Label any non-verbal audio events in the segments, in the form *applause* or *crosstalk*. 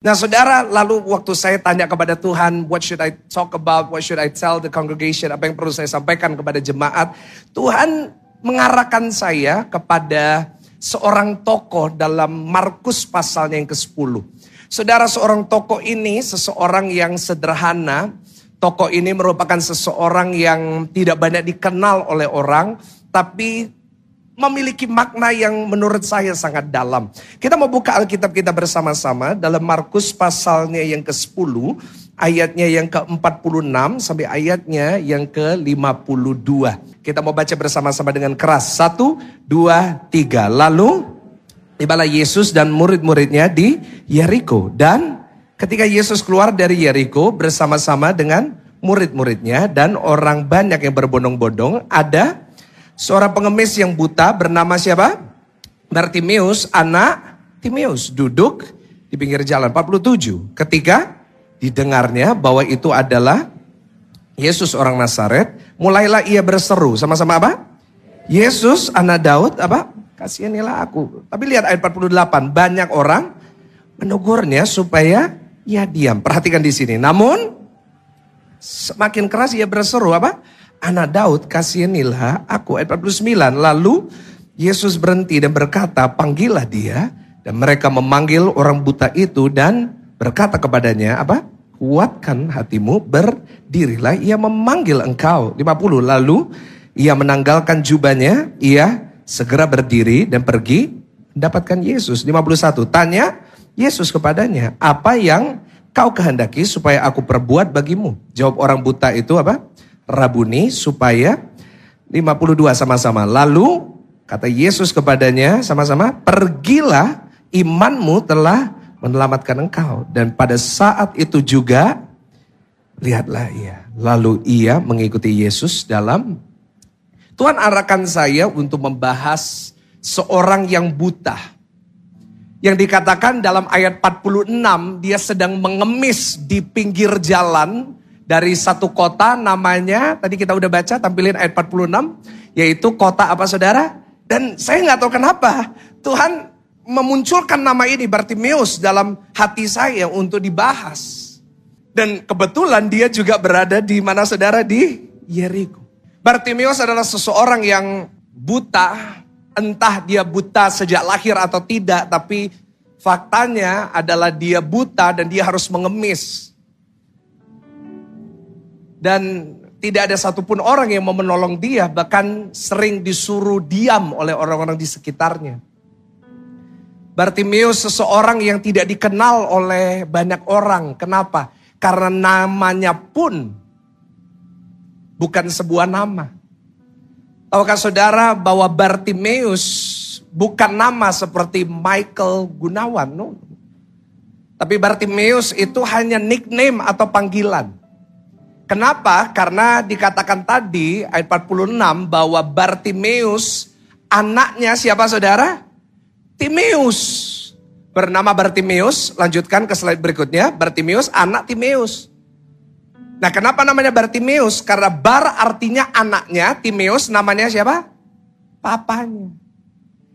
Nah saudara, lalu waktu saya tanya kepada Tuhan, what should I talk about, what should I tell the congregation, apa yang perlu saya sampaikan kepada jemaat. Tuhan mengarahkan saya kepada seorang tokoh dalam Markus pasalnya yang ke-10. Saudara seorang tokoh ini seseorang yang sederhana, tokoh ini merupakan seseorang yang tidak banyak dikenal oleh orang, tapi memiliki makna yang menurut saya sangat dalam. Kita mau buka Alkitab kita bersama-sama dalam Markus pasalnya yang ke-10, ayatnya yang ke-46 sampai ayatnya yang ke-52. Kita mau baca bersama-sama dengan keras. Satu, dua, tiga. Lalu tibalah Yesus dan murid-muridnya di Yeriko. Dan ketika Yesus keluar dari Yeriko bersama-sama dengan murid-muridnya dan orang banyak yang berbondong-bondong, ada Seorang pengemis yang buta bernama siapa? Bartimeus, anak Timeus, duduk di pinggir jalan 47. Ketika didengarnya bahwa itu adalah Yesus orang Nazaret, mulailah ia berseru sama-sama apa? Yesus anak Daud apa? Kasihanilah aku. Tapi lihat ayat 48, banyak orang menegurnya supaya ia diam. Perhatikan di sini. Namun semakin keras ia berseru apa? Anak Daud kasihanilah aku. Ayat 49. Lalu Yesus berhenti dan berkata, panggillah dia. Dan mereka memanggil orang buta itu dan berkata kepadanya, apa? Kuatkan hatimu, berdirilah. Ia memanggil engkau. 50. Lalu ia menanggalkan jubahnya, ia segera berdiri dan pergi mendapatkan Yesus. 51. Tanya Yesus kepadanya, apa yang kau kehendaki supaya aku perbuat bagimu? Jawab orang buta itu apa? Rabuni supaya 52 sama-sama. Lalu kata Yesus kepadanya sama-sama, pergilah imanmu telah menyelamatkan engkau. Dan pada saat itu juga, lihatlah ia. Lalu ia mengikuti Yesus dalam, Tuhan arahkan saya untuk membahas seorang yang buta. Yang dikatakan dalam ayat 46, dia sedang mengemis di pinggir jalan dari satu kota namanya, tadi kita udah baca tampilin ayat 46, yaitu kota apa saudara? Dan saya nggak tahu kenapa Tuhan memunculkan nama ini Bartimeus dalam hati saya untuk dibahas. Dan kebetulan dia juga berada di mana saudara? Di Yeriko. Bartimeus adalah seseorang yang buta, entah dia buta sejak lahir atau tidak, tapi faktanya adalah dia buta dan dia harus mengemis dan tidak ada satupun orang yang mau menolong dia, bahkan sering disuruh diam oleh orang-orang di sekitarnya. Bartimeus seseorang yang tidak dikenal oleh banyak orang. Kenapa? Karena namanya pun bukan sebuah nama. Tahukah saudara bahwa Bartimeus bukan nama seperti Michael Gunawan? No. Tapi Bartimeus itu hanya nickname atau panggilan. Kenapa? Karena dikatakan tadi ayat 46 bahwa Bartimeus anaknya siapa saudara? Timeus. Bernama Bartimeus, lanjutkan ke slide berikutnya. Bartimeus anak Timeus. Nah kenapa namanya Bartimeus? Karena Bar artinya anaknya, Timeus namanya siapa? Papanya.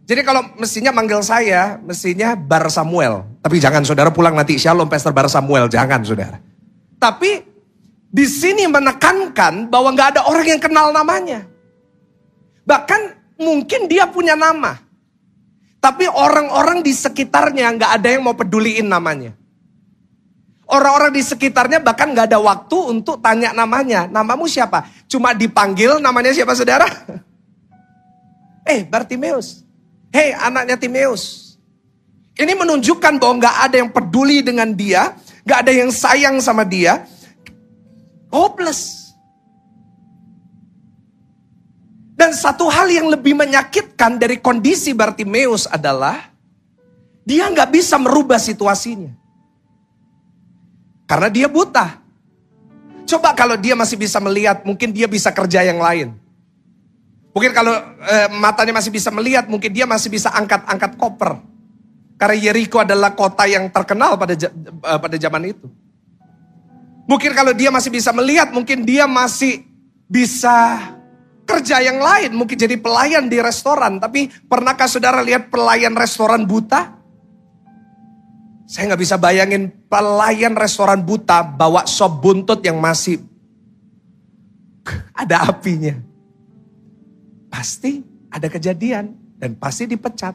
Jadi kalau mestinya manggil saya, mestinya Bar Samuel. Tapi jangan saudara pulang nanti Shalom Pastor Bar Samuel, jangan saudara. Tapi di sini menekankan bahwa nggak ada orang yang kenal namanya. Bahkan mungkin dia punya nama. Tapi orang-orang di sekitarnya nggak ada yang mau peduliin namanya. Orang-orang di sekitarnya bahkan nggak ada waktu untuk tanya namanya. Namamu siapa? Cuma dipanggil namanya siapa saudara? *laughs* eh Bartimeus. Hei anaknya Timeus. Ini menunjukkan bahwa nggak ada yang peduli dengan dia. nggak ada yang sayang sama dia hopeless. Dan satu hal yang lebih menyakitkan dari kondisi Bartimeus adalah dia nggak bisa merubah situasinya. Karena dia buta. Coba kalau dia masih bisa melihat, mungkin dia bisa kerja yang lain. Mungkin kalau e, matanya masih bisa melihat, mungkin dia masih bisa angkat-angkat koper. Karena Yeriko adalah kota yang terkenal pada e, pada zaman itu. Mungkin kalau dia masih bisa melihat, mungkin dia masih bisa kerja yang lain. Mungkin jadi pelayan di restoran. Tapi pernahkah saudara lihat pelayan restoran buta? Saya nggak bisa bayangin pelayan restoran buta bawa sop buntut yang masih ada apinya. Pasti ada kejadian dan pasti dipecat.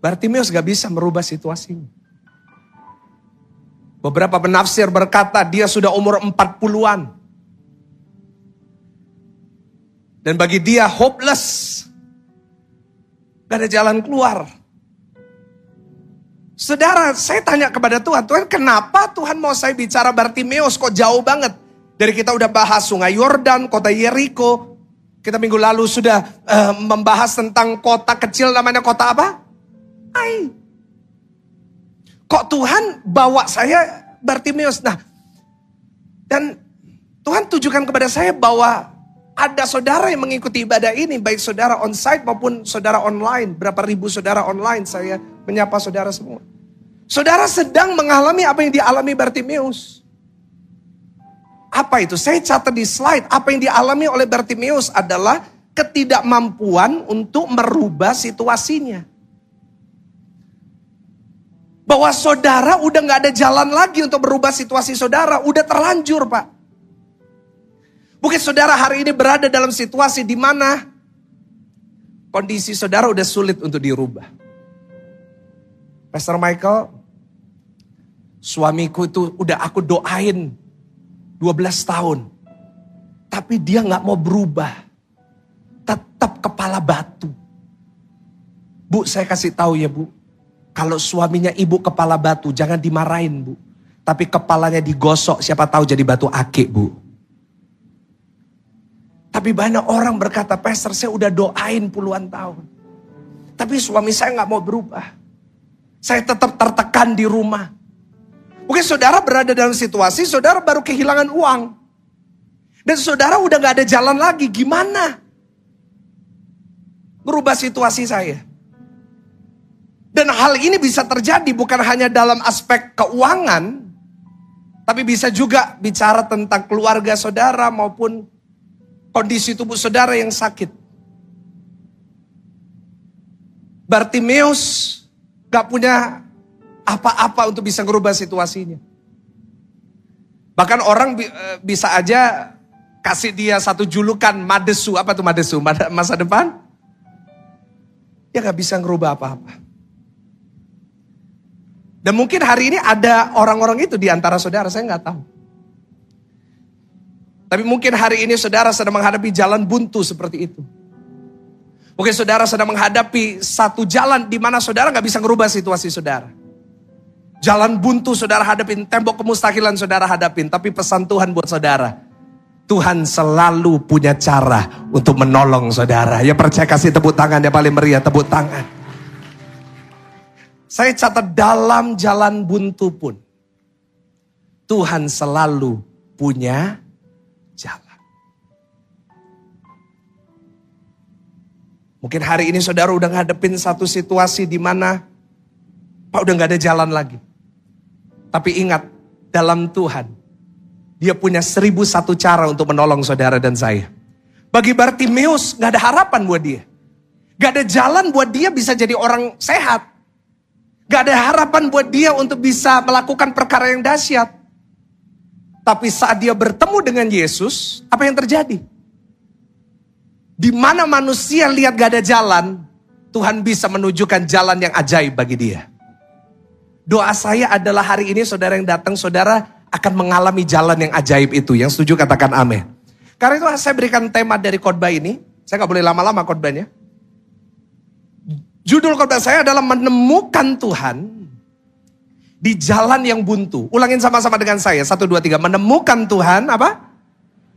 Bartimeus gak bisa merubah situasinya. Beberapa penafsir berkata dia sudah umur 40-an. Dan bagi dia hopeless. Gak ada jalan keluar. Saudara, saya tanya kepada Tuhan, Tuhan kenapa Tuhan mau saya bicara Bartimeus kok jauh banget? Dari kita udah bahas sungai Yordan, kota Yeriko. Kita minggu lalu sudah uh, membahas tentang kota kecil namanya kota apa? Ai. Kok Tuhan bawa saya Bartimeus? Nah, dan Tuhan tujukan kepada saya bahwa ada saudara yang mengikuti ibadah ini, baik saudara onsite maupun saudara online. Berapa ribu saudara online saya menyapa saudara semua. Saudara sedang mengalami apa yang dialami Bartimeus. Apa itu? Saya catat di slide. Apa yang dialami oleh Bartimeus adalah ketidakmampuan untuk merubah situasinya bahwa saudara udah nggak ada jalan lagi untuk berubah situasi saudara, udah terlanjur pak. Mungkin saudara hari ini berada dalam situasi di mana kondisi saudara udah sulit untuk dirubah. Pastor Michael, suamiku itu udah aku doain 12 tahun. Tapi dia nggak mau berubah. Tetap kepala batu. Bu, saya kasih tahu ya bu, kalau suaminya ibu kepala batu, jangan dimarahin bu. Tapi kepalanya digosok, siapa tahu jadi batu akik bu. Tapi banyak orang berkata, Pastor saya udah doain puluhan tahun. Tapi suami saya nggak mau berubah. Saya tetap tertekan di rumah. Mungkin saudara berada dalam situasi, saudara baru kehilangan uang. Dan saudara udah gak ada jalan lagi, gimana? Merubah situasi saya. Dan hal ini bisa terjadi bukan hanya dalam aspek keuangan, tapi bisa juga bicara tentang keluarga saudara maupun kondisi tubuh saudara yang sakit. Bartimeus gak punya apa-apa untuk bisa merubah situasinya. Bahkan orang eh, bisa aja kasih dia satu julukan madesu. Apa tuh madesu? Masa depan? Ya gak bisa ngerubah apa-apa. Dan mungkin hari ini ada orang-orang itu di antara saudara, saya nggak tahu. Tapi mungkin hari ini saudara sedang menghadapi jalan buntu seperti itu. Mungkin saudara sedang menghadapi satu jalan di mana saudara nggak bisa merubah situasi saudara. Jalan buntu saudara hadapin, tembok kemustahilan saudara hadapin. Tapi pesan Tuhan buat saudara, Tuhan selalu punya cara untuk menolong saudara. Ya percaya kasih tepuk tangan yang paling meriah, tepuk tangan. Saya catat dalam jalan buntu pun. Tuhan selalu punya jalan. Mungkin hari ini saudara udah ngadepin satu situasi di mana Pak udah gak ada jalan lagi. Tapi ingat, dalam Tuhan, dia punya seribu satu cara untuk menolong saudara dan saya. Bagi Bartimeus gak ada harapan buat dia. Gak ada jalan buat dia bisa jadi orang sehat. Gak ada harapan buat dia untuk bisa melakukan perkara yang dahsyat. Tapi saat dia bertemu dengan Yesus, apa yang terjadi? Di mana manusia lihat gak ada jalan, Tuhan bisa menunjukkan jalan yang ajaib bagi dia. Doa saya adalah hari ini saudara yang datang, saudara akan mengalami jalan yang ajaib itu. Yang setuju katakan amin. Karena itu saya berikan tema dari khotbah ini. Saya gak boleh lama-lama khotbahnya. Judul khotbah saya adalah menemukan Tuhan di jalan yang buntu. Ulangin sama-sama dengan saya. Satu, dua, tiga. Menemukan Tuhan apa?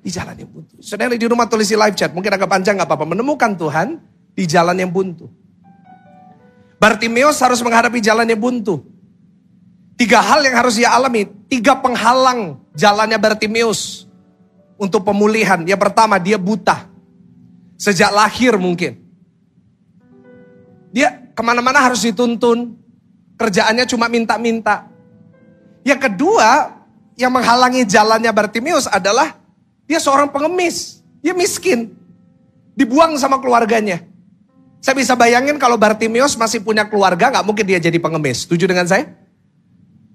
Di jalan yang buntu. Saudara di rumah tulis di live chat. Mungkin agak panjang gak apa-apa. Menemukan Tuhan di jalan yang buntu. Bartimeus harus menghadapi jalan yang buntu. Tiga hal yang harus ia alami. Tiga penghalang jalannya Bartimeus. Untuk pemulihan. Yang pertama dia buta. Sejak lahir mungkin. Dia ke mana-mana harus dituntun. Kerjaannya cuma minta-minta. Yang kedua, yang menghalangi jalannya Bartimius adalah dia seorang pengemis. Dia miskin. Dibuang sama keluarganya. Saya bisa bayangin kalau Bartimius masih punya keluarga, nggak mungkin dia jadi pengemis. Setuju dengan saya?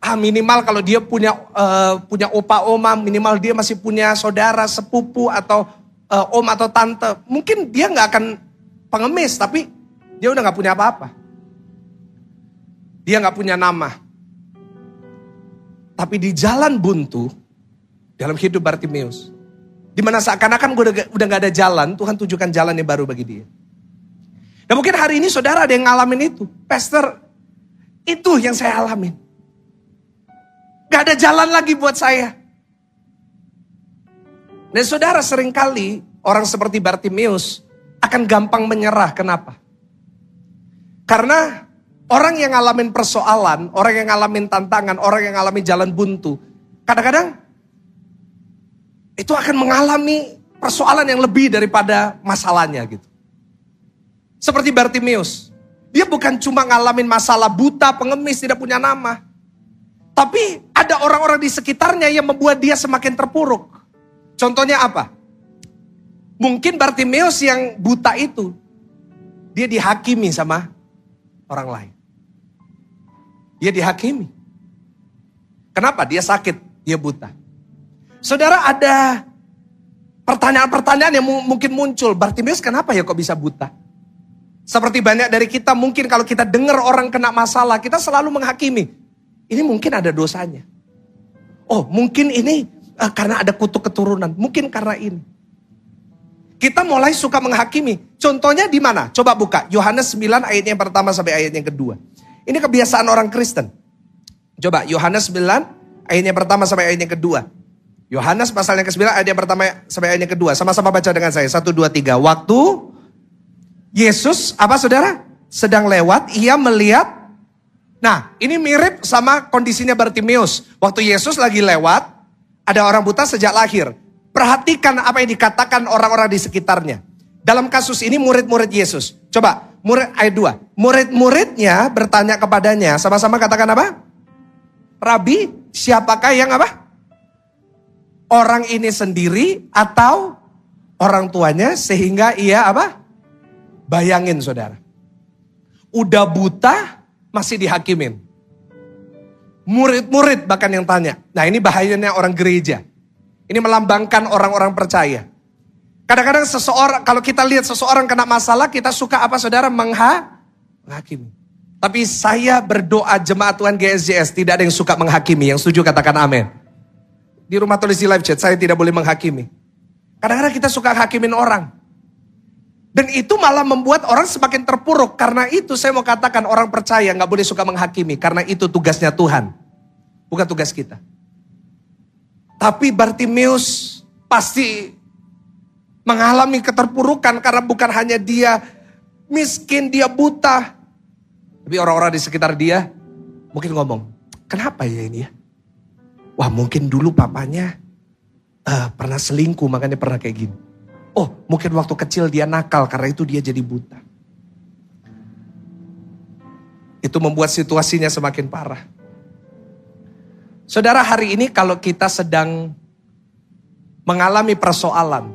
Ah minimal kalau dia punya uh, punya opa oma, minimal dia masih punya saudara sepupu atau uh, om atau tante. Mungkin dia nggak akan pengemis, tapi dia udah nggak punya apa-apa. Dia nggak punya nama. Tapi di jalan buntu, dalam hidup Bartimius, di mana seakan-akan gue udah, udah gak ada jalan, Tuhan tunjukkan jalan yang baru bagi dia. Dan mungkin hari ini saudara ada yang ngalamin itu. Pastor, itu yang saya alamin. Gak ada jalan lagi buat saya. Dan saudara sering kali orang seperti Bartimius akan gampang menyerah. Kenapa? Karena orang yang ngalamin persoalan, orang yang ngalamin tantangan, orang yang ngalamin jalan buntu, kadang-kadang itu akan mengalami persoalan yang lebih daripada masalahnya gitu. Seperti Bartimius. Dia bukan cuma ngalamin masalah buta, pengemis, tidak punya nama. Tapi ada orang-orang di sekitarnya yang membuat dia semakin terpuruk. Contohnya apa? Mungkin Bartimius yang buta itu, dia dihakimi sama orang lain. Dia dihakimi. Kenapa? Dia sakit, dia buta. Saudara ada pertanyaan-pertanyaan yang mungkin muncul. Bartimius kenapa ya kok bisa buta? Seperti banyak dari kita mungkin kalau kita dengar orang kena masalah, kita selalu menghakimi. Ini mungkin ada dosanya. Oh mungkin ini uh, karena ada kutuk keturunan. Mungkin karena ini. Kita mulai suka menghakimi. Contohnya di mana? Coba buka. Yohanes 9 ayatnya yang pertama sampai ayat yang kedua. Ini kebiasaan orang Kristen. Coba Yohanes 9 ayatnya yang pertama sampai ayat yang kedua. Yohanes pasal yang ke-9 ayat yang pertama sampai ayat yang kedua. Sama-sama baca dengan saya. Satu, dua, tiga. Waktu Yesus, apa saudara? Sedang lewat, ia melihat. Nah, ini mirip sama kondisinya Bartimius. Waktu Yesus lagi lewat, ada orang buta sejak lahir. Perhatikan apa yang dikatakan orang-orang di sekitarnya. Dalam kasus ini murid-murid Yesus. Coba, murid ayat 2. Murid-muridnya bertanya kepadanya, sama-sama katakan apa? Rabi, siapakah yang apa? orang ini sendiri atau orang tuanya sehingga ia apa? Bayangin saudara. Udah buta masih dihakimin. Murid-murid bahkan yang tanya. Nah ini bahayanya orang gereja. Ini melambangkan orang-orang percaya. Kadang-kadang seseorang, kalau kita lihat seseorang kena masalah, kita suka apa saudara? Mengha, menghakimi. Tapi saya berdoa jemaat Tuhan GSJS tidak ada yang suka menghakimi. Yang setuju katakan amin. Di rumah tulis di live chat, saya tidak boleh menghakimi. Kadang-kadang kita suka hakimin orang. Dan itu malah membuat orang semakin terpuruk. Karena itu saya mau katakan orang percaya nggak boleh suka menghakimi. Karena itu tugasnya Tuhan. Bukan tugas kita. Tapi Bartimius pasti mengalami keterpurukan karena bukan hanya dia miskin, dia buta. Tapi orang-orang di sekitar dia mungkin ngomong, kenapa ya ini ya? Wah mungkin dulu papanya uh, pernah selingkuh makanya pernah kayak gini. Oh mungkin waktu kecil dia nakal karena itu dia jadi buta. Itu membuat situasinya semakin parah. Saudara hari ini kalau kita sedang mengalami persoalan.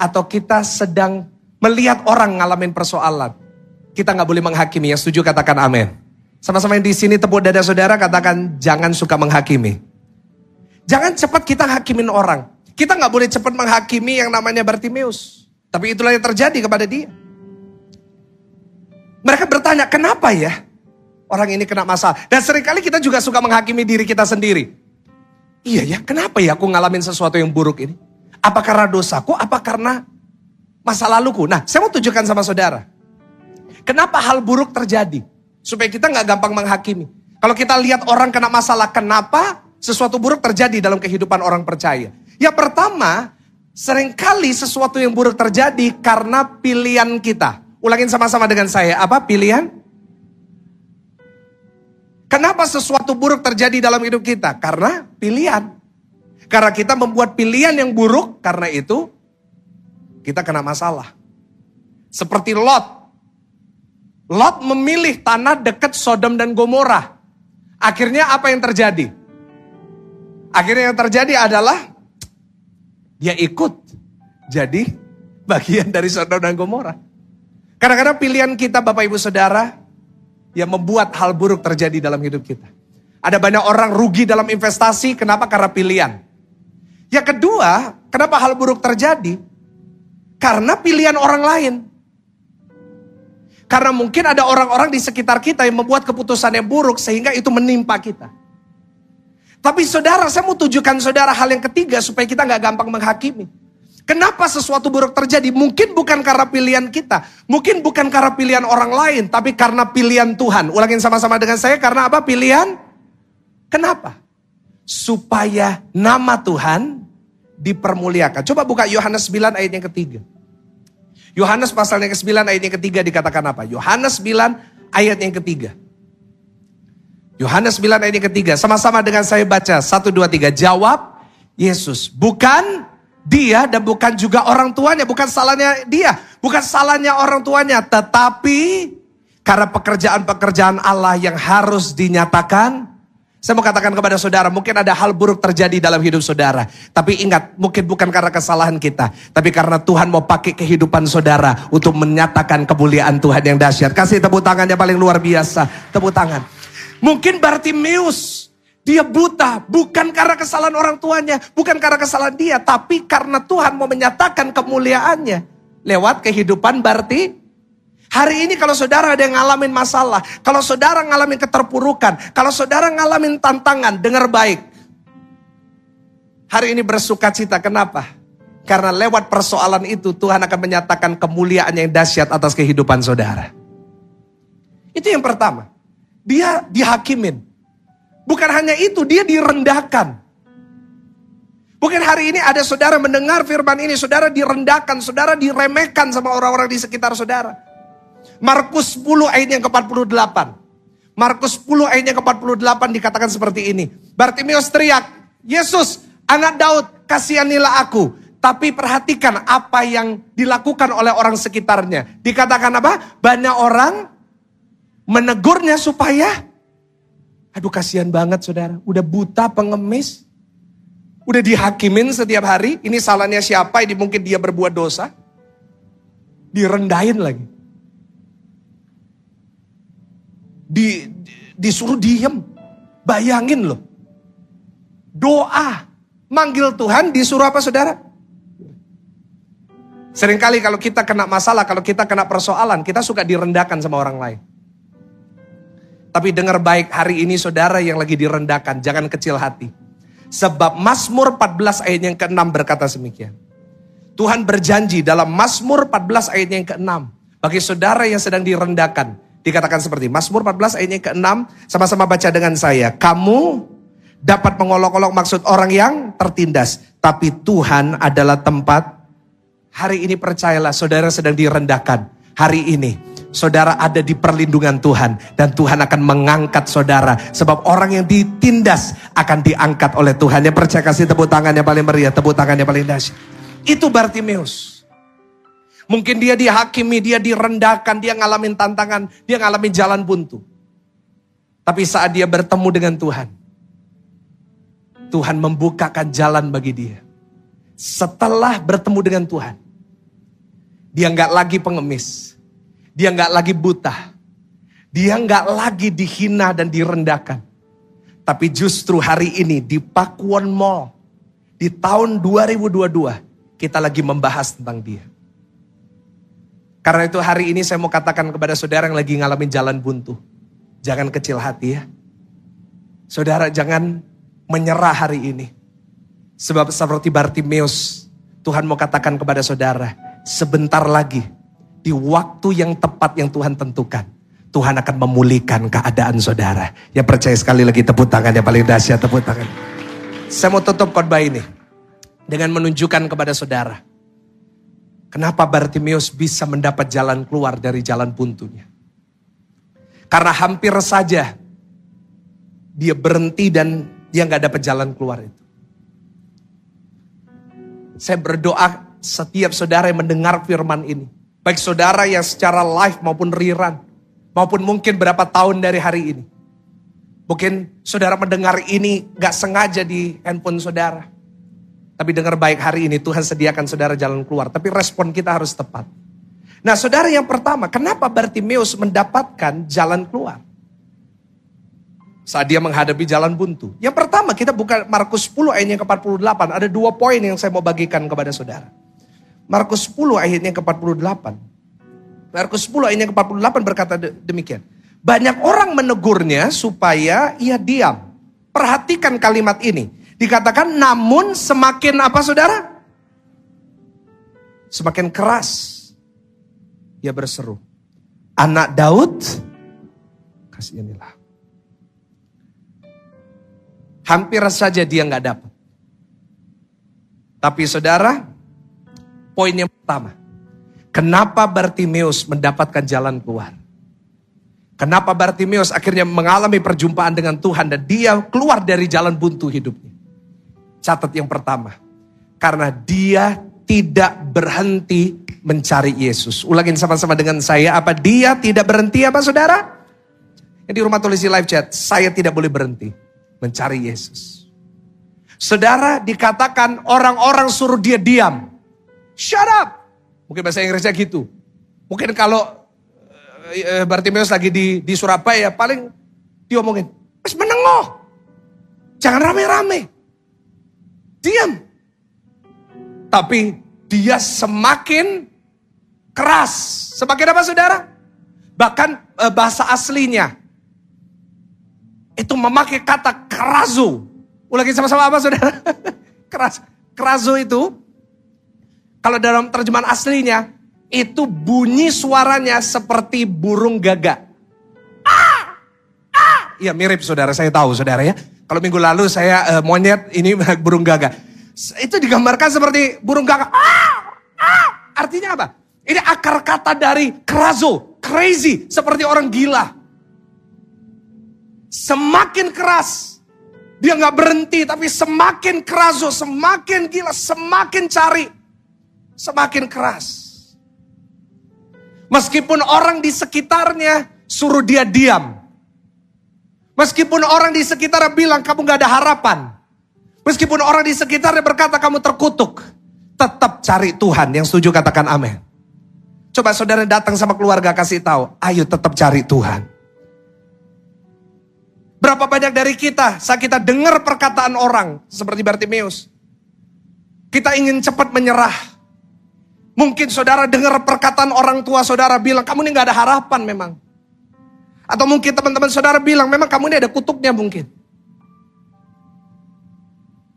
Atau kita sedang melihat orang ngalamin persoalan. Kita nggak boleh menghakimi. Yang setuju katakan amin. Sama-sama yang di sini tepuk dada saudara katakan jangan suka menghakimi. Jangan cepat kita hakimin orang. Kita nggak boleh cepat menghakimi yang namanya Bartimeus. Tapi itulah yang terjadi kepada dia. Mereka bertanya, kenapa ya orang ini kena masalah? Dan sering kali kita juga suka menghakimi diri kita sendiri. Iya ya, kenapa ya aku ngalamin sesuatu yang buruk ini? Apa karena dosaku? Apa karena masa laluku? Nah, saya mau tunjukkan sama saudara. Kenapa hal buruk terjadi? Supaya kita nggak gampang menghakimi. Kalau kita lihat orang kena masalah, kenapa sesuatu buruk terjadi dalam kehidupan orang percaya. Yang pertama, sering kali sesuatu yang buruk terjadi karena pilihan kita. Ulangin sama-sama dengan saya, apa pilihan? Kenapa sesuatu buruk terjadi dalam hidup kita? Karena pilihan. Karena kita membuat pilihan yang buruk, karena itu kita kena masalah. Seperti Lot. Lot memilih tanah dekat Sodom dan Gomorrah. Akhirnya apa yang terjadi? Akhirnya yang terjadi adalah dia ikut jadi bagian dari Sodom dan Gomora. Kadang-kadang pilihan kita Bapak Ibu Saudara yang membuat hal buruk terjadi dalam hidup kita. Ada banyak orang rugi dalam investasi, kenapa? Karena pilihan. Yang kedua, kenapa hal buruk terjadi? Karena pilihan orang lain. Karena mungkin ada orang-orang di sekitar kita yang membuat keputusan yang buruk sehingga itu menimpa kita. Tapi saudara, saya mau tujukan saudara hal yang ketiga supaya kita nggak gampang menghakimi. Kenapa sesuatu buruk terjadi? Mungkin bukan karena pilihan kita. Mungkin bukan karena pilihan orang lain. Tapi karena pilihan Tuhan. Ulangin sama-sama dengan saya. Karena apa pilihan? Kenapa? Supaya nama Tuhan dipermuliakan. Coba buka Yohanes 9 ayat yang ketiga. Yohanes pasal yang ke-9 ayat yang ketiga dikatakan apa? Yohanes 9 ayat yang ketiga. Yohanes 9 ayat yang ketiga. Sama-sama dengan saya baca. 1, 2, 3. Jawab Yesus. Bukan dia dan bukan juga orang tuanya, bukan salahnya dia, bukan salahnya orang tuanya, tetapi karena pekerjaan-pekerjaan Allah yang harus dinyatakan. Saya mau katakan kepada saudara, mungkin ada hal buruk terjadi dalam hidup saudara. Tapi ingat, mungkin bukan karena kesalahan kita. Tapi karena Tuhan mau pakai kehidupan saudara untuk menyatakan kemuliaan Tuhan yang dahsyat. Kasih tepuk tangan yang paling luar biasa. Tepuk tangan. Mungkin Bartimeus dia buta bukan karena kesalahan orang tuanya, bukan karena kesalahan dia, tapi karena Tuhan mau menyatakan kemuliaannya lewat kehidupan berarti hari ini kalau saudara ada yang ngalamin masalah, kalau saudara ngalamin keterpurukan, kalau saudara ngalamin tantangan, dengar baik. Hari ini bersuka cita, kenapa? Karena lewat persoalan itu Tuhan akan menyatakan kemuliaan yang dahsyat atas kehidupan saudara. Itu yang pertama. Dia dihakimin. Bukan hanya itu, dia direndahkan. Bukan hari ini ada saudara mendengar firman ini, saudara direndahkan, saudara diremehkan sama orang-orang di sekitar saudara. Markus 10 ayat yang ke-48. Markus 10 ayat yang ke-48 dikatakan seperti ini. Bartimius teriak, Yesus anak Daud kasihanilah aku. Tapi perhatikan apa yang dilakukan oleh orang sekitarnya. Dikatakan apa? Banyak orang menegurnya supaya Aduh kasihan banget saudara, udah buta pengemis, udah dihakimin setiap hari, ini salahnya siapa, ini mungkin dia berbuat dosa, direndahin lagi. Di, disuruh diem, bayangin loh. Doa, manggil Tuhan disuruh apa saudara? Seringkali kalau kita kena masalah, kalau kita kena persoalan, kita suka direndahkan sama orang lain. Tapi dengar baik hari ini saudara yang lagi direndahkan, jangan kecil hati. Sebab Mazmur 14 ayat yang ke-6 berkata demikian. Tuhan berjanji dalam Mazmur 14 ayat yang ke-6. Bagi saudara yang sedang direndahkan. Dikatakan seperti Mazmur 14 ayat yang ke-6. Sama-sama baca dengan saya. Kamu dapat mengolok-olok maksud orang yang tertindas. Tapi Tuhan adalah tempat. Hari ini percayalah saudara sedang direndahkan. Hari ini saudara ada di perlindungan Tuhan dan Tuhan akan mengangkat saudara sebab orang yang ditindas akan diangkat oleh Tuhan. Yang percaya kasih tepuk tangan yang paling meriah, tepuk tangan yang paling dahsyat. Itu Bartimeus. Mungkin dia dihakimi, dia direndahkan, dia ngalamin tantangan, dia ngalamin jalan buntu. Tapi saat dia bertemu dengan Tuhan, Tuhan membukakan jalan bagi dia. Setelah bertemu dengan Tuhan, dia nggak lagi pengemis dia nggak lagi buta. Dia nggak lagi dihina dan direndahkan. Tapi justru hari ini di Pakuan Mall, di tahun 2022, kita lagi membahas tentang dia. Karena itu hari ini saya mau katakan kepada saudara yang lagi ngalamin jalan buntu. Jangan kecil hati ya. Saudara jangan menyerah hari ini. Sebab seperti Bartimeus, Tuhan mau katakan kepada saudara, sebentar lagi di waktu yang tepat yang Tuhan tentukan. Tuhan akan memulihkan keadaan saudara. Ya percaya sekali lagi tepuk tangan yang paling dahsyat tepuk tangan. Saya mau tutup khotbah ini dengan menunjukkan kepada saudara. Kenapa Bartimeus bisa mendapat jalan keluar dari jalan buntunya. Karena hampir saja dia berhenti dan dia nggak dapat jalan keluar itu. Saya berdoa setiap saudara yang mendengar firman ini Baik saudara yang secara live maupun rerun. Maupun mungkin berapa tahun dari hari ini. Mungkin saudara mendengar ini gak sengaja di handphone saudara. Tapi dengar baik hari ini Tuhan sediakan saudara jalan keluar. Tapi respon kita harus tepat. Nah saudara yang pertama, kenapa Bartimeus mendapatkan jalan keluar? Saat dia menghadapi jalan buntu. Yang pertama kita buka Markus 10 ayat yang ke-48. Ada dua poin yang saya mau bagikan kepada saudara. Markus 10 ayat yang ke-48. Markus 10 ayat yang ke-48 berkata demikian. Banyak orang menegurnya supaya ia diam. Perhatikan kalimat ini. Dikatakan namun semakin apa saudara? Semakin keras ia berseru. Anak Daud, kasihanilah. Hampir saja dia nggak dapat. Tapi saudara, poin yang pertama. Kenapa Bartimeus mendapatkan jalan keluar? Kenapa Bartimeus akhirnya mengalami perjumpaan dengan Tuhan dan dia keluar dari jalan buntu hidupnya? Catat yang pertama. Karena dia tidak berhenti mencari Yesus. Ulangin sama-sama dengan saya, apa dia tidak berhenti apa saudara? Di rumah tulis di live chat, saya tidak boleh berhenti mencari Yesus. Saudara dikatakan orang-orang suruh dia diam. Shut up. Mungkin bahasa Inggrisnya gitu. Mungkin kalau e, Bartimeus lagi di, di Surabaya paling diomongin. Mas menengoh. Jangan rame-rame. Diam. Tapi dia semakin keras. Semakin apa saudara? Bahkan e, bahasa aslinya itu memakai kata kerazo. Ulangi sama-sama apa saudara? *laughs* Keras. Kerazo itu kalau dalam terjemahan aslinya itu bunyi suaranya seperti burung gagak. Ah! Ah! Ya mirip saudara, saya tahu saudara ya. Kalau minggu lalu saya uh, monyet, ini *laughs* burung gagak. Itu digambarkan seperti burung gagak. Artinya apa? Ini akar kata dari kerazo, crazy, seperti orang gila. Semakin keras, dia nggak berhenti, tapi semakin kerazo, semakin gila, semakin cari, semakin keras. Meskipun orang di sekitarnya suruh dia diam. Meskipun orang di sekitar bilang kamu gak ada harapan. Meskipun orang di sekitarnya berkata kamu terkutuk, tetap cari Tuhan. Yang setuju katakan amin. Coba saudara datang sama keluarga kasih tahu, ayo tetap cari Tuhan. Berapa banyak dari kita saat kita dengar perkataan orang seperti Bartimeus, kita ingin cepat menyerah. Mungkin saudara dengar perkataan orang tua saudara bilang, kamu ini gak ada harapan memang. Atau mungkin teman-teman saudara bilang, memang kamu ini ada kutuknya mungkin.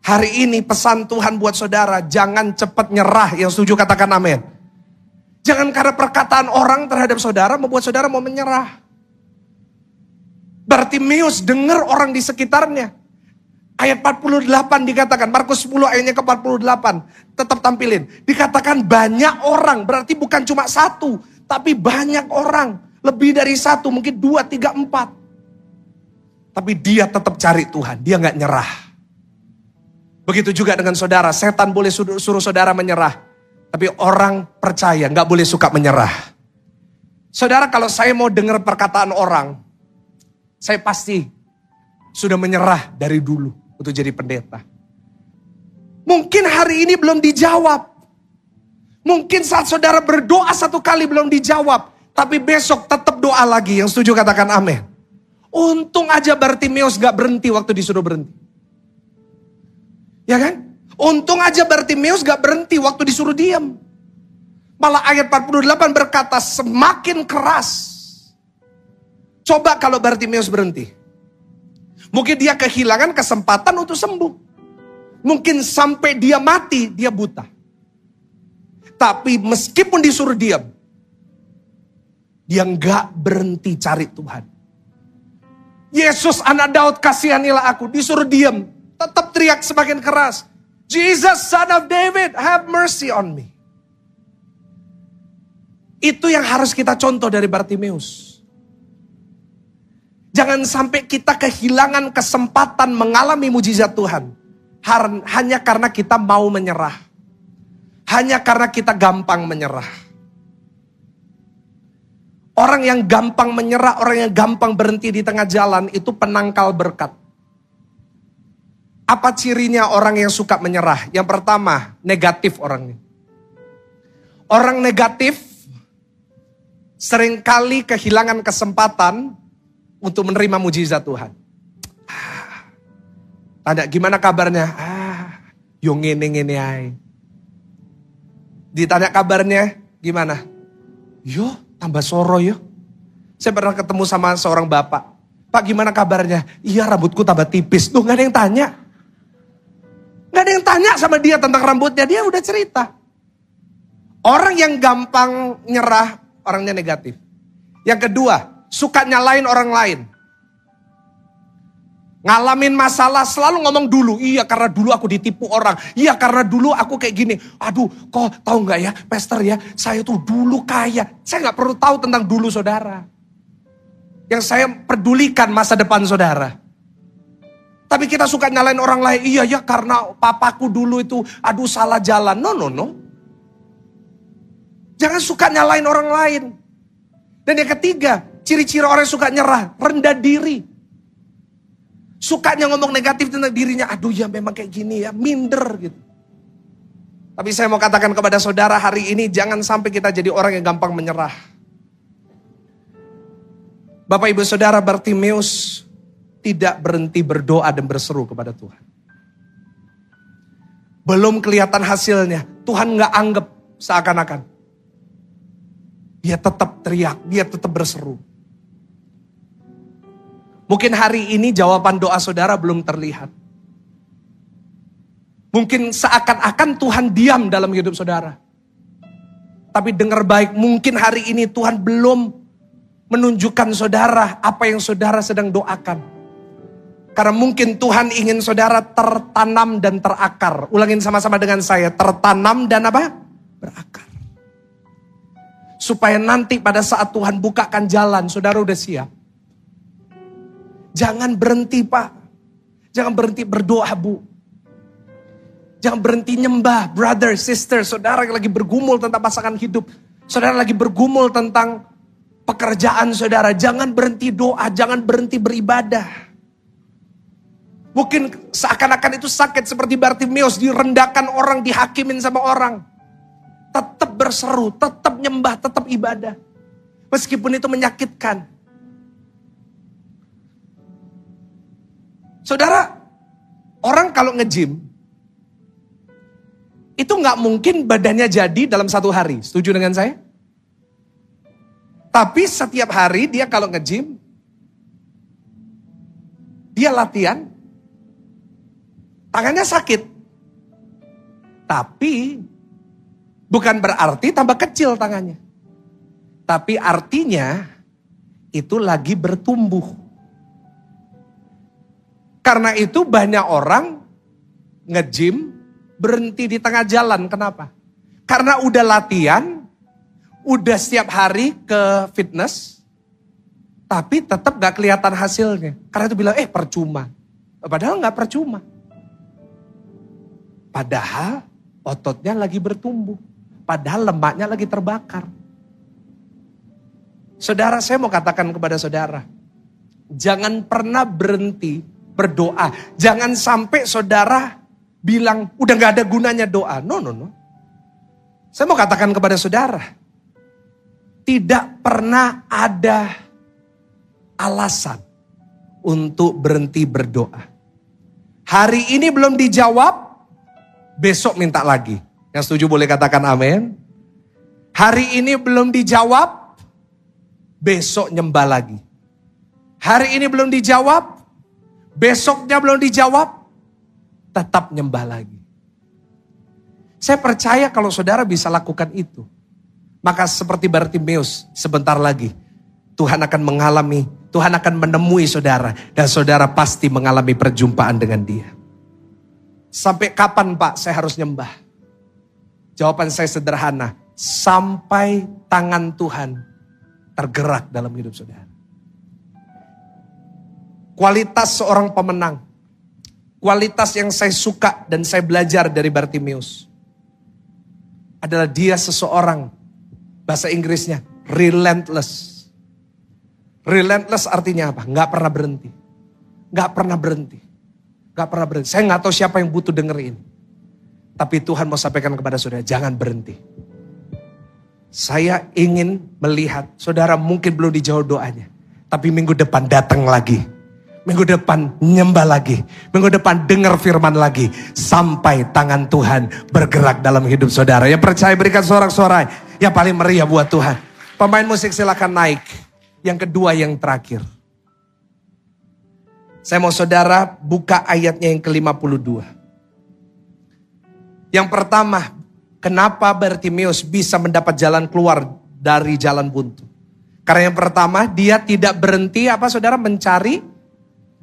Hari ini pesan Tuhan buat saudara, jangan cepat nyerah. Yang setuju katakan amin. Jangan karena perkataan orang terhadap saudara membuat saudara mau menyerah. Bartimeus dengar orang di sekitarnya. Ayat 48 dikatakan, Markus 10 ayatnya ke 48. Tetap tampilin. Dikatakan banyak orang, berarti bukan cuma satu. Tapi banyak orang. Lebih dari satu, mungkin dua, tiga, empat. Tapi dia tetap cari Tuhan, dia nggak nyerah. Begitu juga dengan saudara, setan boleh suruh saudara menyerah. Tapi orang percaya nggak boleh suka menyerah. Saudara kalau saya mau dengar perkataan orang, saya pasti sudah menyerah dari dulu untuk jadi pendeta. Mungkin hari ini belum dijawab. Mungkin saat saudara berdoa satu kali belum dijawab. Tapi besok tetap doa lagi. Yang setuju katakan amin. Untung aja Bartimeus gak berhenti waktu disuruh berhenti. Ya kan? Untung aja Bartimeus gak berhenti waktu disuruh diam. Malah ayat 48 berkata semakin keras. Coba kalau Bartimeus berhenti. Mungkin dia kehilangan kesempatan untuk sembuh. Mungkin sampai dia mati, dia buta. Tapi meskipun disuruh diam, dia nggak berhenti cari Tuhan. Yesus anak Daud kasihanilah aku, disuruh diam. Tetap teriak semakin keras. Jesus son of David, have mercy on me. Itu yang harus kita contoh dari Bartimeus. Jangan sampai kita kehilangan kesempatan mengalami mujizat Tuhan. Hanya karena kita mau menyerah. Hanya karena kita gampang menyerah. Orang yang gampang menyerah, orang yang gampang berhenti di tengah jalan itu penangkal berkat. Apa cirinya orang yang suka menyerah? Yang pertama, negatif orangnya. Orang negatif sering kali kehilangan kesempatan untuk menerima mujizat Tuhan. Ah, tanya gimana kabarnya? Ah, yung ngene ngene ay. Ditanya kabarnya gimana? Yo, tambah soro yo. Saya pernah ketemu sama seorang bapak. Pak gimana kabarnya? Iya rambutku tambah tipis. Tuh gak ada yang tanya. Gak ada yang tanya sama dia tentang rambutnya. Dia udah cerita. Orang yang gampang nyerah, orangnya negatif. Yang kedua, suka nyalain orang lain. Ngalamin masalah selalu ngomong dulu. Iya karena dulu aku ditipu orang. Iya karena dulu aku kayak gini. Aduh kok tahu nggak ya pester ya. Saya tuh dulu kaya. Saya nggak perlu tahu tentang dulu saudara. Yang saya pedulikan masa depan saudara. Tapi kita suka nyalain orang lain. Iya ya karena papaku dulu itu aduh salah jalan. No no no. Jangan suka nyalain orang lain. Dan yang ketiga, ciri-ciri orang suka nyerah, rendah diri. Sukanya ngomong negatif tentang dirinya, aduh ya memang kayak gini ya, minder gitu. Tapi saya mau katakan kepada saudara hari ini, jangan sampai kita jadi orang yang gampang menyerah. Bapak ibu saudara Bartimeus tidak berhenti berdoa dan berseru kepada Tuhan. Belum kelihatan hasilnya, Tuhan nggak anggap seakan-akan. Dia tetap teriak, dia tetap berseru. Mungkin hari ini jawaban doa saudara belum terlihat. Mungkin seakan-akan Tuhan diam dalam hidup saudara. Tapi dengar baik, mungkin hari ini Tuhan belum menunjukkan saudara apa yang saudara sedang doakan. Karena mungkin Tuhan ingin saudara tertanam dan terakar. Ulangin sama-sama dengan saya, tertanam dan apa? Berakar. Supaya nanti pada saat Tuhan bukakan jalan, saudara udah siap. Jangan berhenti pak. Jangan berhenti berdoa bu. Jangan berhenti nyembah, brother, sister, saudara yang lagi bergumul tentang pasangan hidup. Saudara lagi bergumul tentang pekerjaan saudara. Jangan berhenti doa, jangan berhenti beribadah. Mungkin seakan-akan itu sakit seperti Bartimeus, direndahkan orang, dihakimin sama orang tetap berseru, tetap nyembah, tetap ibadah. Meskipun itu menyakitkan. Saudara, orang kalau nge-gym, itu nggak mungkin badannya jadi dalam satu hari. Setuju dengan saya? Tapi setiap hari dia kalau nge-gym, dia latihan, tangannya sakit. Tapi Bukan berarti tambah kecil tangannya. Tapi artinya itu lagi bertumbuh. Karena itu banyak orang nge-gym berhenti di tengah jalan. Kenapa? Karena udah latihan, udah setiap hari ke fitness, tapi tetap gak kelihatan hasilnya. Karena itu bilang, eh percuma. Padahal gak percuma. Padahal ototnya lagi bertumbuh. Padahal lemaknya lagi terbakar. Saudara, saya mau katakan kepada saudara. Jangan pernah berhenti berdoa. Jangan sampai saudara bilang, udah gak ada gunanya doa. No, no, no. Saya mau katakan kepada saudara. Tidak pernah ada alasan untuk berhenti berdoa. Hari ini belum dijawab, besok minta lagi. Yang setuju boleh katakan amin. Hari ini belum dijawab, besok nyembah lagi. Hari ini belum dijawab, besoknya belum dijawab, tetap nyembah lagi. Saya percaya kalau saudara bisa lakukan itu, maka seperti Bartimeus sebentar lagi Tuhan akan mengalami, Tuhan akan menemui saudara dan saudara pasti mengalami perjumpaan dengan dia. Sampai kapan Pak saya harus nyembah? Jawaban saya sederhana, sampai tangan Tuhan tergerak dalam hidup saudara. Kualitas seorang pemenang, kualitas yang saya suka dan saya belajar dari Bartimeus adalah dia seseorang, bahasa Inggrisnya relentless. Relentless artinya apa? Nggak pernah berhenti. Nggak pernah berhenti. Nggak pernah berhenti. Saya nggak tahu siapa yang butuh denger ini. Tapi Tuhan mau sampaikan kepada saudara, jangan berhenti. Saya ingin melihat, saudara mungkin belum dijawab doanya. Tapi minggu depan datang lagi. Minggu depan nyembah lagi. Minggu depan dengar firman lagi. Sampai tangan Tuhan bergerak dalam hidup saudara. Yang percaya berikan sorak-sorai. Yang paling meriah buat Tuhan. Pemain musik silakan naik. Yang kedua yang terakhir. Saya mau saudara buka ayatnya yang ke-52. Yang pertama, kenapa Bartimeus bisa mendapat jalan keluar dari jalan buntu? Karena yang pertama, dia tidak berhenti apa saudara mencari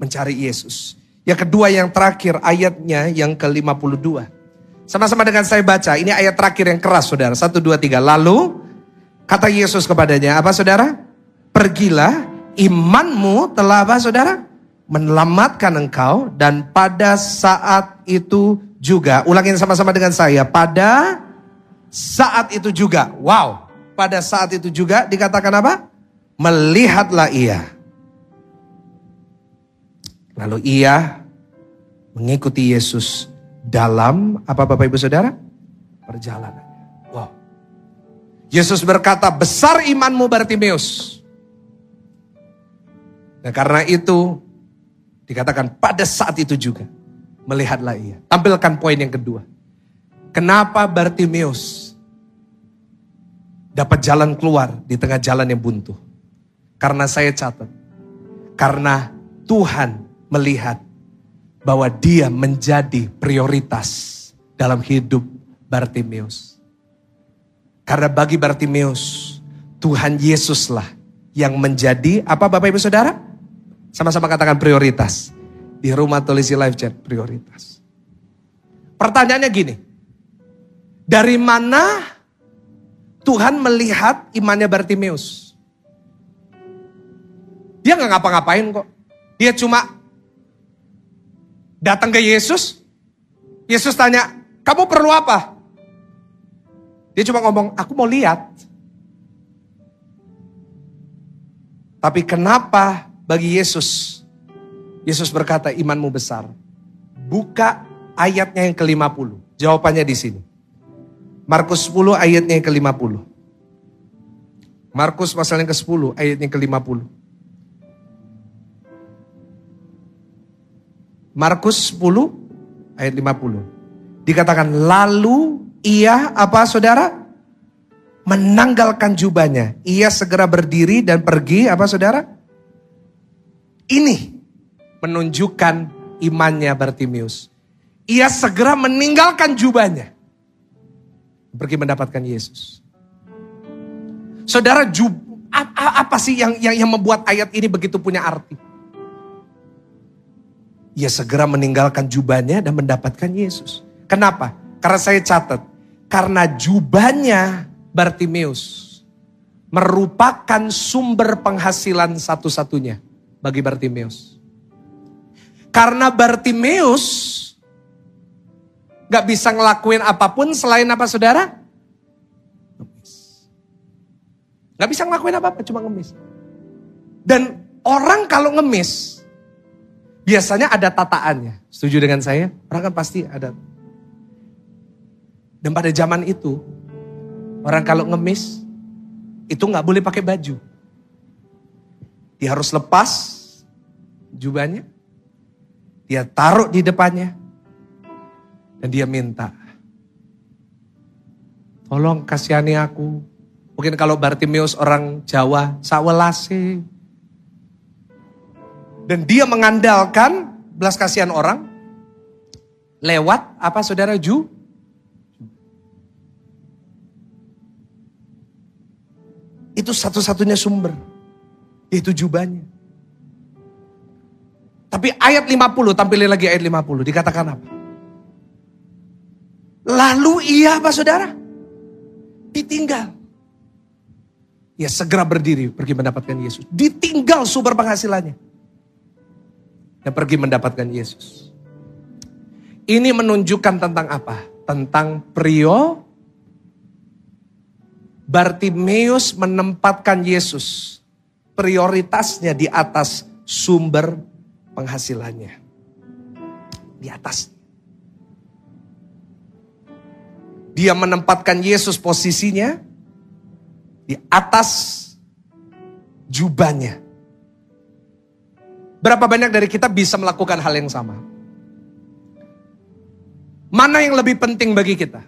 mencari Yesus. Yang kedua yang terakhir ayatnya yang ke-52. Sama-sama dengan saya baca, ini ayat terakhir yang keras saudara. Satu, dua, tiga. Lalu kata Yesus kepadanya, apa saudara? Pergilah, imanmu telah apa saudara? Menyelamatkan engkau dan pada saat itu juga. Ulangin sama-sama dengan saya. Pada saat itu juga. Wow. Pada saat itu juga dikatakan apa? Melihatlah ia. Lalu ia mengikuti Yesus dalam apa Bapak Ibu Saudara? Perjalanan. Wow. Yesus berkata, besar imanmu Bartimeus. Nah karena itu dikatakan pada saat itu juga melihatlah ia. Tampilkan poin yang kedua. Kenapa Bartimeus dapat jalan keluar di tengah jalan yang buntu? Karena saya catat. Karena Tuhan melihat bahwa dia menjadi prioritas dalam hidup Bartimeus. Karena bagi Bartimeus, Tuhan Yesuslah yang menjadi apa Bapak Ibu Saudara? Sama-sama katakan prioritas di rumah Tulisi Live Chat prioritas. Pertanyaannya gini, dari mana Tuhan melihat imannya Bartimeus? Dia nggak ngapa-ngapain kok. Dia cuma datang ke Yesus. Yesus tanya, kamu perlu apa? Dia cuma ngomong, aku mau lihat. Tapi kenapa bagi Yesus Yesus berkata imanmu besar. Buka ayatnya yang ke-50. Jawabannya di sini. Markus 10 ayatnya yang ke-50. Markus pasal yang ke-10 ayatnya yang ke-50. Markus 10 ayat 50. Dikatakan lalu ia apa saudara? Menanggalkan jubahnya. Ia segera berdiri dan pergi apa saudara? Ini menunjukkan imannya Bartimius. Ia segera meninggalkan jubahnya. Pergi mendapatkan Yesus. Saudara, jub, apa sih yang, yang, yang membuat ayat ini begitu punya arti? Ia segera meninggalkan jubahnya dan mendapatkan Yesus. Kenapa? Karena saya catat. Karena jubahnya Bartimeus merupakan sumber penghasilan satu-satunya bagi Bartimeus. Karena Bartimeus gak bisa ngelakuin apa pun selain apa saudara? Ngemis. Gak bisa ngelakuin apa-apa, cuma ngemis. Dan orang kalau ngemis, biasanya ada tataannya. Setuju dengan saya? Orang kan pasti ada. Dan pada zaman itu, orang kalau ngemis, itu gak boleh pakai baju. Dia harus lepas jubahnya, dia taruh di depannya. Dan dia minta. Tolong kasihani aku. Mungkin kalau Bartimeus orang Jawa, sawelase. Dan dia mengandalkan belas kasihan orang. Lewat apa saudara Ju? Itu satu-satunya sumber. Itu jubahnya. Tapi ayat 50, tampilin lagi ayat 50. Dikatakan apa? Lalu ia apa saudara? Ditinggal. Ya segera berdiri pergi mendapatkan Yesus. Ditinggal sumber penghasilannya. Dan pergi mendapatkan Yesus. Ini menunjukkan tentang apa? Tentang prio Bartimeus menempatkan Yesus prioritasnya di atas sumber penghasilannya. Di atas. Dia menempatkan Yesus posisinya Di atas jubahnya. Berapa banyak dari kita bisa melakukan hal yang sama? Mana yang lebih penting bagi kita?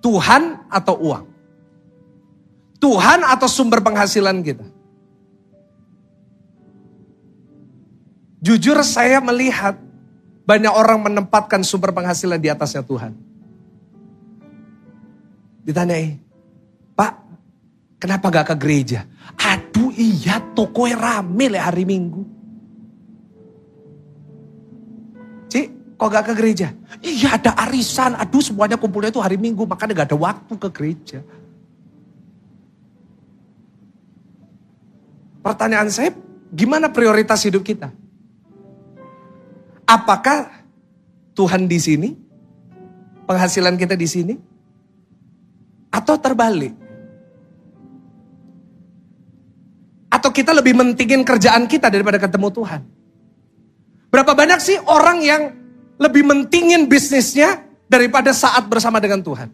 Tuhan atau uang? Tuhan atau sumber penghasilan kita? Jujur saya melihat banyak orang menempatkan sumber penghasilan di atasnya Tuhan. Ditanyai, Pak, kenapa gak ke gereja? Aduh iya toko rame le hari minggu. Kok gak ke gereja? Iya ada arisan, aduh semuanya kumpulnya itu hari minggu, makanya gak ada waktu ke gereja. Pertanyaan saya, gimana prioritas hidup kita? Apakah Tuhan di sini? Penghasilan kita di sini? Atau terbalik? Atau kita lebih mentingin kerjaan kita daripada ketemu Tuhan? Berapa banyak sih orang yang lebih mentingin bisnisnya daripada saat bersama dengan Tuhan?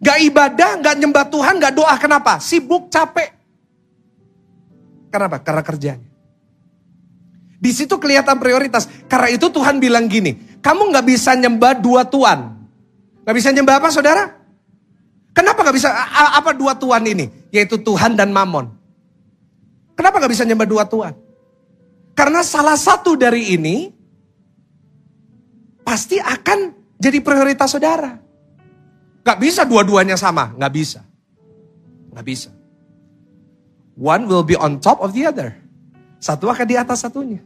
Gak ibadah, gak nyembah Tuhan, gak doa. Kenapa? Sibuk, capek. Kenapa? Karena kerjanya. Di situ kelihatan prioritas. Karena itu Tuhan bilang gini, kamu nggak bisa nyembah dua tuan. Nggak bisa nyembah apa saudara? Kenapa nggak bisa, apa dua tuan ini? Yaitu Tuhan dan Mamon. Kenapa nggak bisa nyembah dua tuan? Karena salah satu dari ini pasti akan jadi prioritas saudara. Gak bisa dua-duanya sama, gak bisa. Gak bisa. One will be on top of the other. Satu akan di atas satunya.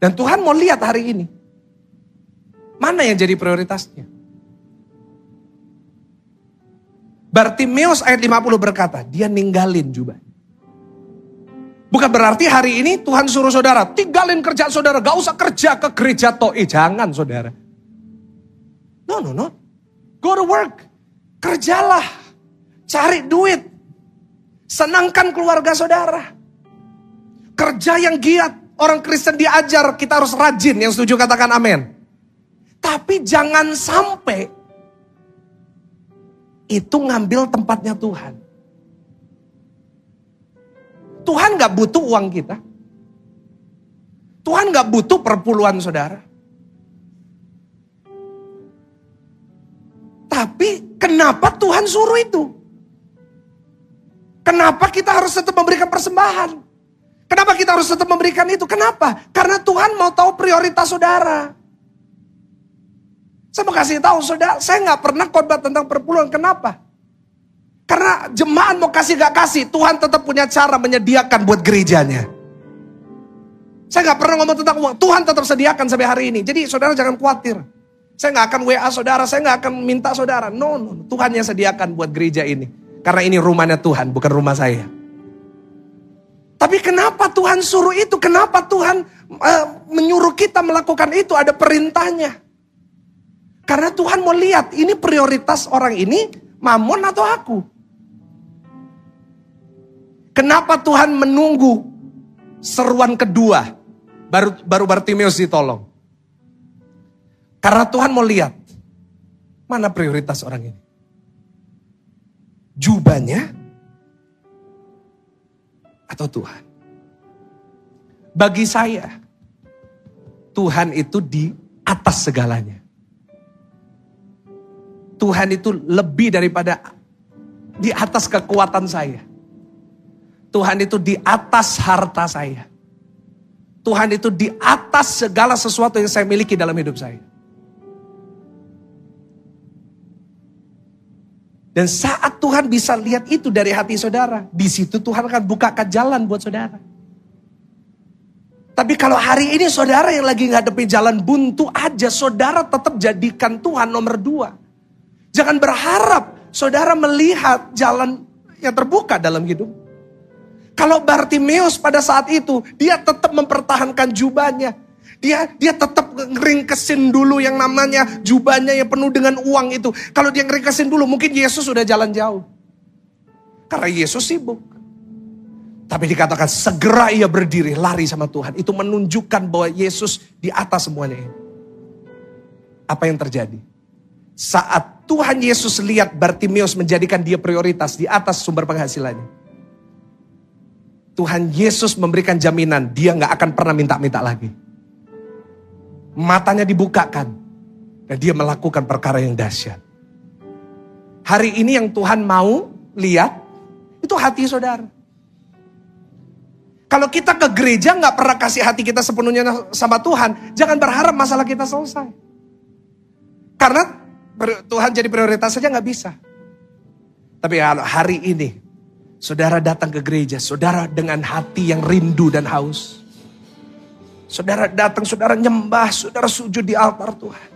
Dan Tuhan mau lihat hari ini. Mana yang jadi prioritasnya? Bartimeus ayat 50 berkata, dia ninggalin jubah. Bukan berarti hari ini Tuhan suruh saudara, tinggalin kerja saudara, gak usah kerja ke gereja to'i. Jangan saudara. No, no, no. Go to work. Kerjalah. Cari duit. Senangkan keluarga saudara. Kerja yang giat. Orang Kristen diajar kita harus rajin. Yang setuju katakan amin. Tapi jangan sampai itu ngambil tempatnya Tuhan. Tuhan gak butuh uang kita. Tuhan gak butuh perpuluhan saudara. Tapi kenapa Tuhan suruh itu? Kenapa kita harus tetap memberikan persembahan? Kenapa kita harus tetap memberikan itu? Kenapa? Karena Tuhan mau tahu prioritas saudara. Saya mau kasih tahu saudara, saya nggak pernah khotbah tentang perpuluhan. Kenapa? Karena jemaat mau kasih gak kasih, Tuhan tetap punya cara menyediakan buat gerejanya. Saya nggak pernah ngomong tentang uang, Tuhan tetap sediakan sampai hari ini. Jadi saudara jangan khawatir. Saya nggak akan WA saudara, saya nggak akan minta saudara. No, no, Tuhan yang sediakan buat gereja ini. Karena ini rumahnya Tuhan, bukan rumah saya. Tapi kenapa Tuhan suruh itu? Kenapa Tuhan uh, menyuruh kita melakukan itu? Ada perintahnya. Karena Tuhan mau lihat ini prioritas orang ini, mamon atau aku. Kenapa Tuhan menunggu seruan kedua baru baru Bartimeus ditolong? Karena Tuhan mau lihat mana prioritas orang ini jubahnya atau Tuhan? Bagi saya, Tuhan itu di atas segalanya. Tuhan itu lebih daripada di atas kekuatan saya. Tuhan itu di atas harta saya. Tuhan itu di atas segala sesuatu yang saya miliki dalam hidup saya. Dan saat Tuhan bisa lihat itu dari hati saudara, di situ Tuhan akan bukakan jalan buat saudara. Tapi kalau hari ini saudara yang lagi ngadepi jalan buntu aja, saudara tetap jadikan Tuhan nomor dua. Jangan berharap saudara melihat jalan yang terbuka dalam hidup. Kalau Bartimeus pada saat itu, dia tetap mempertahankan jubahnya. Dia dia tetap ngeringkesin dulu yang namanya jubahnya yang penuh dengan uang itu. Kalau dia ngeringkesin dulu mungkin Yesus sudah jalan jauh. Karena Yesus sibuk. Tapi dikatakan segera ia berdiri lari sama Tuhan. Itu menunjukkan bahwa Yesus di atas semuanya ini. Apa yang terjadi? Saat Tuhan Yesus lihat Bartimeus menjadikan dia prioritas di atas sumber penghasilannya. Tuhan Yesus memberikan jaminan dia nggak akan pernah minta-minta lagi. Matanya dibukakan dan dia melakukan perkara yang dahsyat. Hari ini yang Tuhan mau lihat itu hati saudara. Kalau kita ke gereja nggak pernah kasih hati kita sepenuhnya sama Tuhan, jangan berharap masalah kita selesai. Karena Tuhan jadi prioritas saja nggak bisa. Tapi hari ini, saudara datang ke gereja, saudara dengan hati yang rindu dan haus. Saudara datang, saudara nyembah, saudara sujud di altar Tuhan.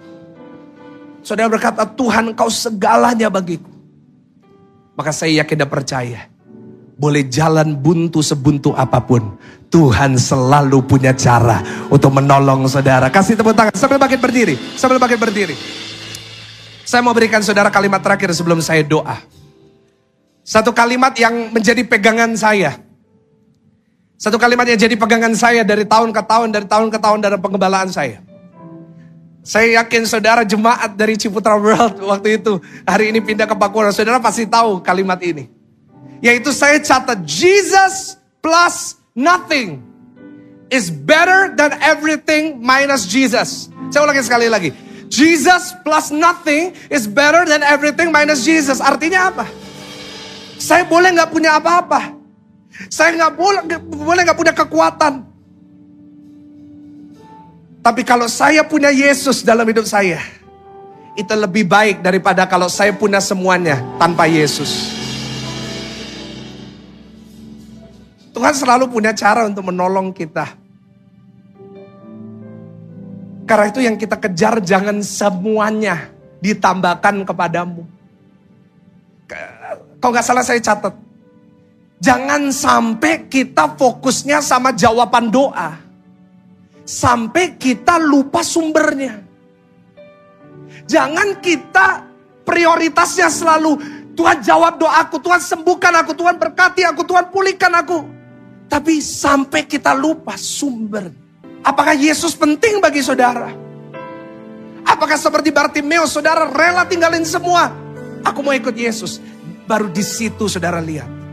Saudara berkata, Tuhan kau segalanya bagiku. Maka saya yakin dan percaya, boleh jalan buntu sebuntu apa pun. Tuhan selalu punya cara untuk menolong saudara. Kasih tepuk tangan sambil bangkit berdiri. Sambil bangkit berdiri. Saya mau berikan saudara kalimat terakhir sebelum saya doa. Satu kalimat yang menjadi pegangan saya. Satu kalimat yang jadi pegangan saya dari tahun ke tahun, dari tahun ke tahun dalam pengembalaan saya. Saya yakin saudara jemaat dari Ciputra World waktu itu hari ini pindah ke Pakuan. Saudara pasti tahu kalimat ini. Yaitu saya catat Jesus plus nothing is better than everything minus Jesus. Saya ulangi sekali lagi. Jesus plus nothing is better than everything minus Jesus. Artinya apa? Saya boleh nggak punya apa-apa. Saya nggak boleh boleh nggak punya kekuatan. Tapi kalau saya punya Yesus dalam hidup saya, itu lebih baik daripada kalau saya punya semuanya tanpa Yesus. Tuhan selalu punya cara untuk menolong kita. Karena itu yang kita kejar jangan semuanya ditambahkan kepadamu. Kalau nggak salah saya catat. Jangan sampai kita fokusnya sama jawaban doa. Sampai kita lupa sumbernya. Jangan kita prioritasnya selalu Tuhan jawab doaku, Tuhan sembuhkan aku, Tuhan berkati aku, Tuhan pulihkan aku. Tapi sampai kita lupa sumber. Apakah Yesus penting bagi saudara? Apakah seperti Bartimeus saudara rela tinggalin semua? Aku mau ikut Yesus. Baru di situ saudara lihat.